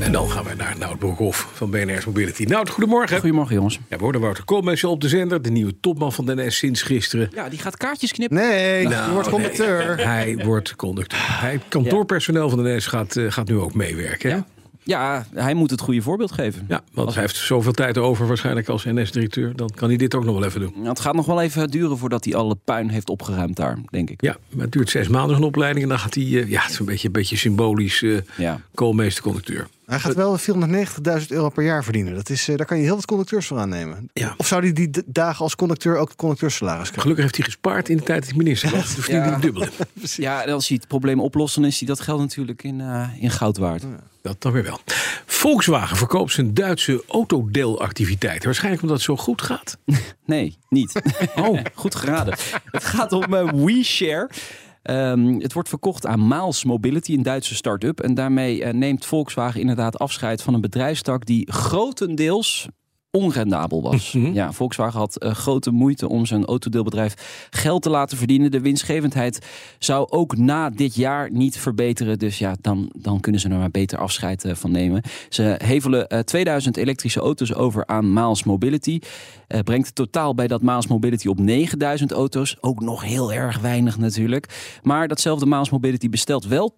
En dan gaan we naar Nout Broekhoff van BNR's Mobility. Nout, goedemorgen. Goedemorgen jongens. Ja, we hoorden Wouter Koolmees op de zender, de nieuwe topman van de NS sinds gisteren. Ja, die gaat kaartjes knippen. Nee, Nou, je wordt conducteur. nee, hij wordt conducteur. Hij, kantoorpersoneel van de NS gaat, eh, gaat nu ook meewerken. hè? Ja. Ja, hij moet het goede voorbeeld geven. Ja, want hij heeft zoveel tijd over waarschijnlijk als NS-directeur. Dan kan hij dit ook nog wel even doen. Nou, Het gaat nog wel even duren voordat hij alle puin heeft opgeruimd daar, denk ik. Ja, maar het duurt zes maanden een opleiding. En dan gaat hij, eh, ja, het is een beetje, een beetje symbolisch, eh Ja. koolmeester-conducteur. Hij gaat wel 490.000 euro per jaar verdienen. Dat is, eh, daar kan je heel wat conducteurs voor aannemen. Ja. Of zou hij die dagen als conducteur ook het conducteursalaris krijgen? Gelukkig heeft hij gespaard in de tijd dat hij minister was. Dus verdient hij Ja. het dubbele. Ja, en als hij het probleem oplost, dan is hij dat geld natuurlijk in, eh, in goud waard. Dat dan weer wel. Volkswagen verkoopt zijn Duitse autodeelactiviteiten. Waarschijnlijk omdat het zo goed gaat. Nee, niet. Oh, goed geraden. Het gaat om eh, WeShare. Ehm, het wordt verkocht aan Miles Mobility, een Duitse start-up. En daarmee eh, neemt Volkswagen inderdaad afscheid van een bedrijfstak die grotendeels onrendabel was. Ja, Volkswagen had eh, grote moeite om zijn autodeelbedrijf geld te laten verdienen. De winstgevendheid zou ook na dit jaar niet verbeteren. Dus ja, dan, dan kunnen ze er maar beter afscheid eh, van nemen. Ze hevelen eh, 2000 elektrische auto's over aan Miles Mobility. Eh, brengt het totaal bij dat Miles Mobility op 9000 auto's. Ook nog heel erg weinig natuurlijk. Maar datzelfde Miles Mobility bestelt wel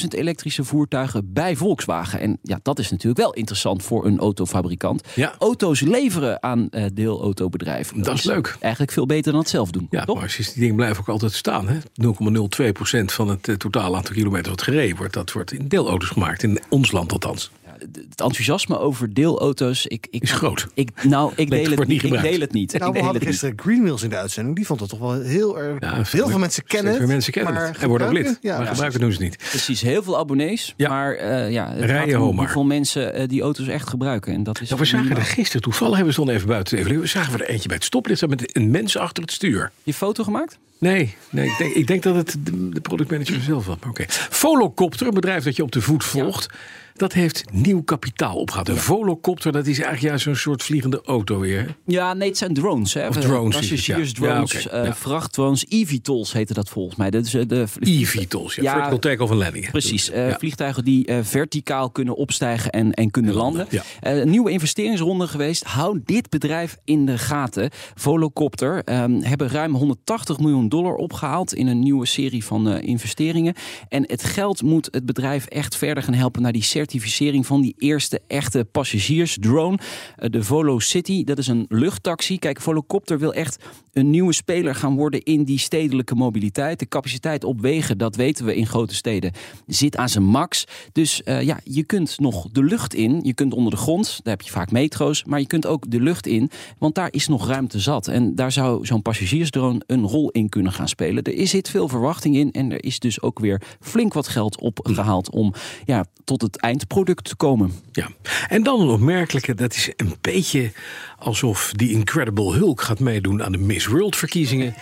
10.000 elektrische voertuigen bij Volkswagen. En ja, dat is natuurlijk wel interessant voor een autofabrikant. Ja. Auto's leveren aan eh deelautobedrijven. Dat is leuk. Eigenlijk veel beter dan het zelf doen. Ja, toch? maar die dingen blijven ook altijd staan. hè? 0,02% van het eh, totaal aantal kilometer wat gereden wordt. Dat wordt in deelauto's gemaakt. In ons land althans. Het enthousiasme over deelauto's ik, ik, Is groot. Ik, nou, ik deel, het niet ik gebruikt. deel het niet. Nou, ik we deel hadden het niet. gisteren Greenwheels in de uitzending. Die vond het toch wel heel erg. Ja, heel veel mensen kennen meer mensen kennen maar het. En worden ook lid. Ja, maar gebruiken doen ze niet. Precies, heel veel abonnees. Ja. Maar eh, ja, het Rijden gaat om hoeveel mensen eh, die auto's echt gebruiken. En dat is Nou, we zagen er gisteren, toevallig hebben we stonden even buiten te evalueren. We zagen we er eentje bij het stoplicht met een mens achter het stuur. Je foto gemaakt? Nee, nee ik, denk, ik denk dat het de, de productmanager zelf was. Maar oké. Volocopter, een bedrijf dat je op de voet volgt. Dat heeft nieuw kapitaal opgehaald. Een volocopter, dat is eigenlijk juist een soort vliegende auto weer. Ja, nee, het zijn drones. Hè. Of drones, ja. Ja, eh, vrachtdrones, eVTOLs heette dat volgens mij. Dat is eh, de eVTOLs, ja. Ja, Vertical take-off en landing. Precies, eh, Ja. vliegtuigen die eh, verticaal kunnen opstijgen en, en kunnen landen, landen. Eh, nieuwe investeringsronde geweest. Hou dit bedrijf in de gaten. Volocopter ehm, hebben ruim 180 miljoen dollar opgehaald in een nieuwe serie van eh, investeringen. En het geld moet het bedrijf echt verder gaan helpen naar die certificering van die eerste echte passagiersdrone. Eh, de Volo City, dat is een luchttaxi. Kijk, Volocopter wil echt een nieuwe speler gaan worden in die stedelijke mobiliteit. De capaciteit op wegen, dat weten we in grote steden, zit aan zijn max. Dus eh, ja, je kunt nog de lucht in. Je kunt onder de grond, daar heb je vaak metro's. Maar je kunt ook de lucht in, want daar is nog ruimte zat. En daar zou zo'n passagiersdrone een rol in kunnen gaan spelen. Er zit veel verwachting in en er is dus ook weer flink wat geld opgehaald om ja, tot het eindproduct te komen. Ja. En dan een opmerkelijke, dat is een beetje alsof die Incredible Hulk gaat meedoen aan de Miss World verkiezingen.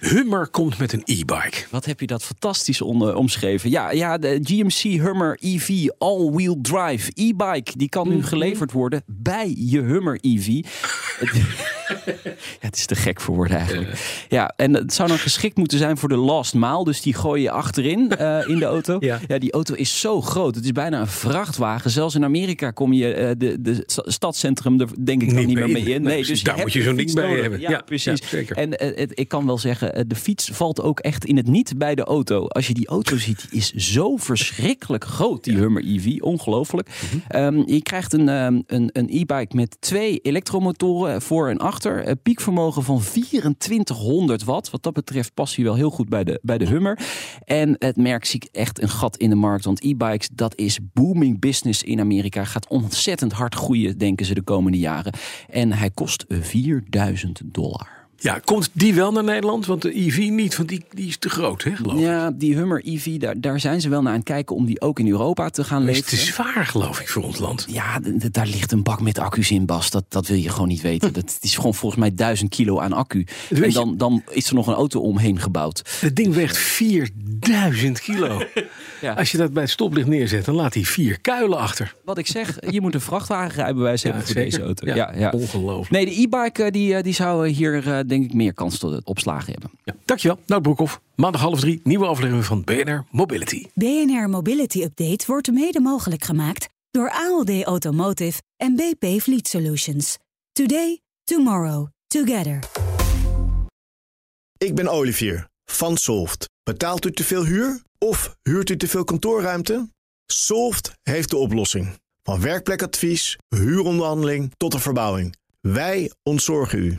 Hummer komt met een e-bike. Wat heb je dat fantastisch on- omschreven? Ja, ja, de GMC Hummer EV All-Wheel Drive e-bike. Die kan nu geleverd worden bij je Hummer EV. Het- ja, het is te gek voor woorden eigenlijk. Ja, en het zou dan geschikt moeten zijn voor de last mile. Dus die gooi je achterin eh, in de auto. Ja. Ja. die auto is zo groot. Het is bijna een vrachtwagen. Zelfs in Amerika kom je eh, de, de sta- stadscentrum er denk ik Niet niet meer mee mee in. Nee, precies. Daar moet je zo'n ding bij nodig. hebben. Ja, Ja, precies. ja, zeker. En eh, het- ik kan wel zeggen, de fiets valt ook echt in het niet bij de auto. Als je die auto ziet, die is zo verschrikkelijk groot, die Hummer EV. Ongelooflijk. Ehm, je krijgt een, een, een e-bike met twee elektromotoren voor en achter. Een piekvermogen van 2400 watt. Wat dat betreft past hij wel heel goed bij de, bij de Hummer. En het merk zie ik echt een gat in de markt. Want e-bikes, dat is booming business in Amerika. Gaat ontzettend hard groeien, denken ze, de komende jaren. En hij kost 4000 dollar. Ja, komt die wel naar Nederland? Want de EV niet, want die, die is te groot, hè, geloof ik. Ja, die Hummer EV, daar, daar zijn ze wel naar aan het kijken om die ook in Europa te gaan Maar is te leveren. zwaar, geloof ik, voor ons land. Ja, daar ligt een bak met accu's in, Bas. Dat, dat wil je gewoon niet weten. Dat het is gewoon volgens mij duizend kilo aan accu. En dan, dan is er nog een auto omheen gebouwd. Het ding weegt 4000 kilo. Ja. Als je dat bij het stoplicht neerzet, dan laat hij vier kuilen achter. Wat ik zeg, je moet een vrachtwagenrijbewijs hebben voor deze auto. Ja, ja. Ongelooflijk. Nee, de e-bike eh, die, eh, die zou eh, hier denk ik meer kans tot het opslagen hebben. Ja. Dankjewel, Nout Broekhoff. Maandag half drie, nieuwe aflevering van BNR Mobility. BNR Mobility Update wordt mede mogelijk gemaakt door ALD Automotive en BP Fleet Solutions. Today, tomorrow, together. Ik ben Olivier van Solft. Betaalt u te veel huur of huurt u te veel kantoorruimte? Solft heeft de oplossing. Van werkplekadvies, huuronderhandeling tot de verbouwing. Wij ontzorgen u.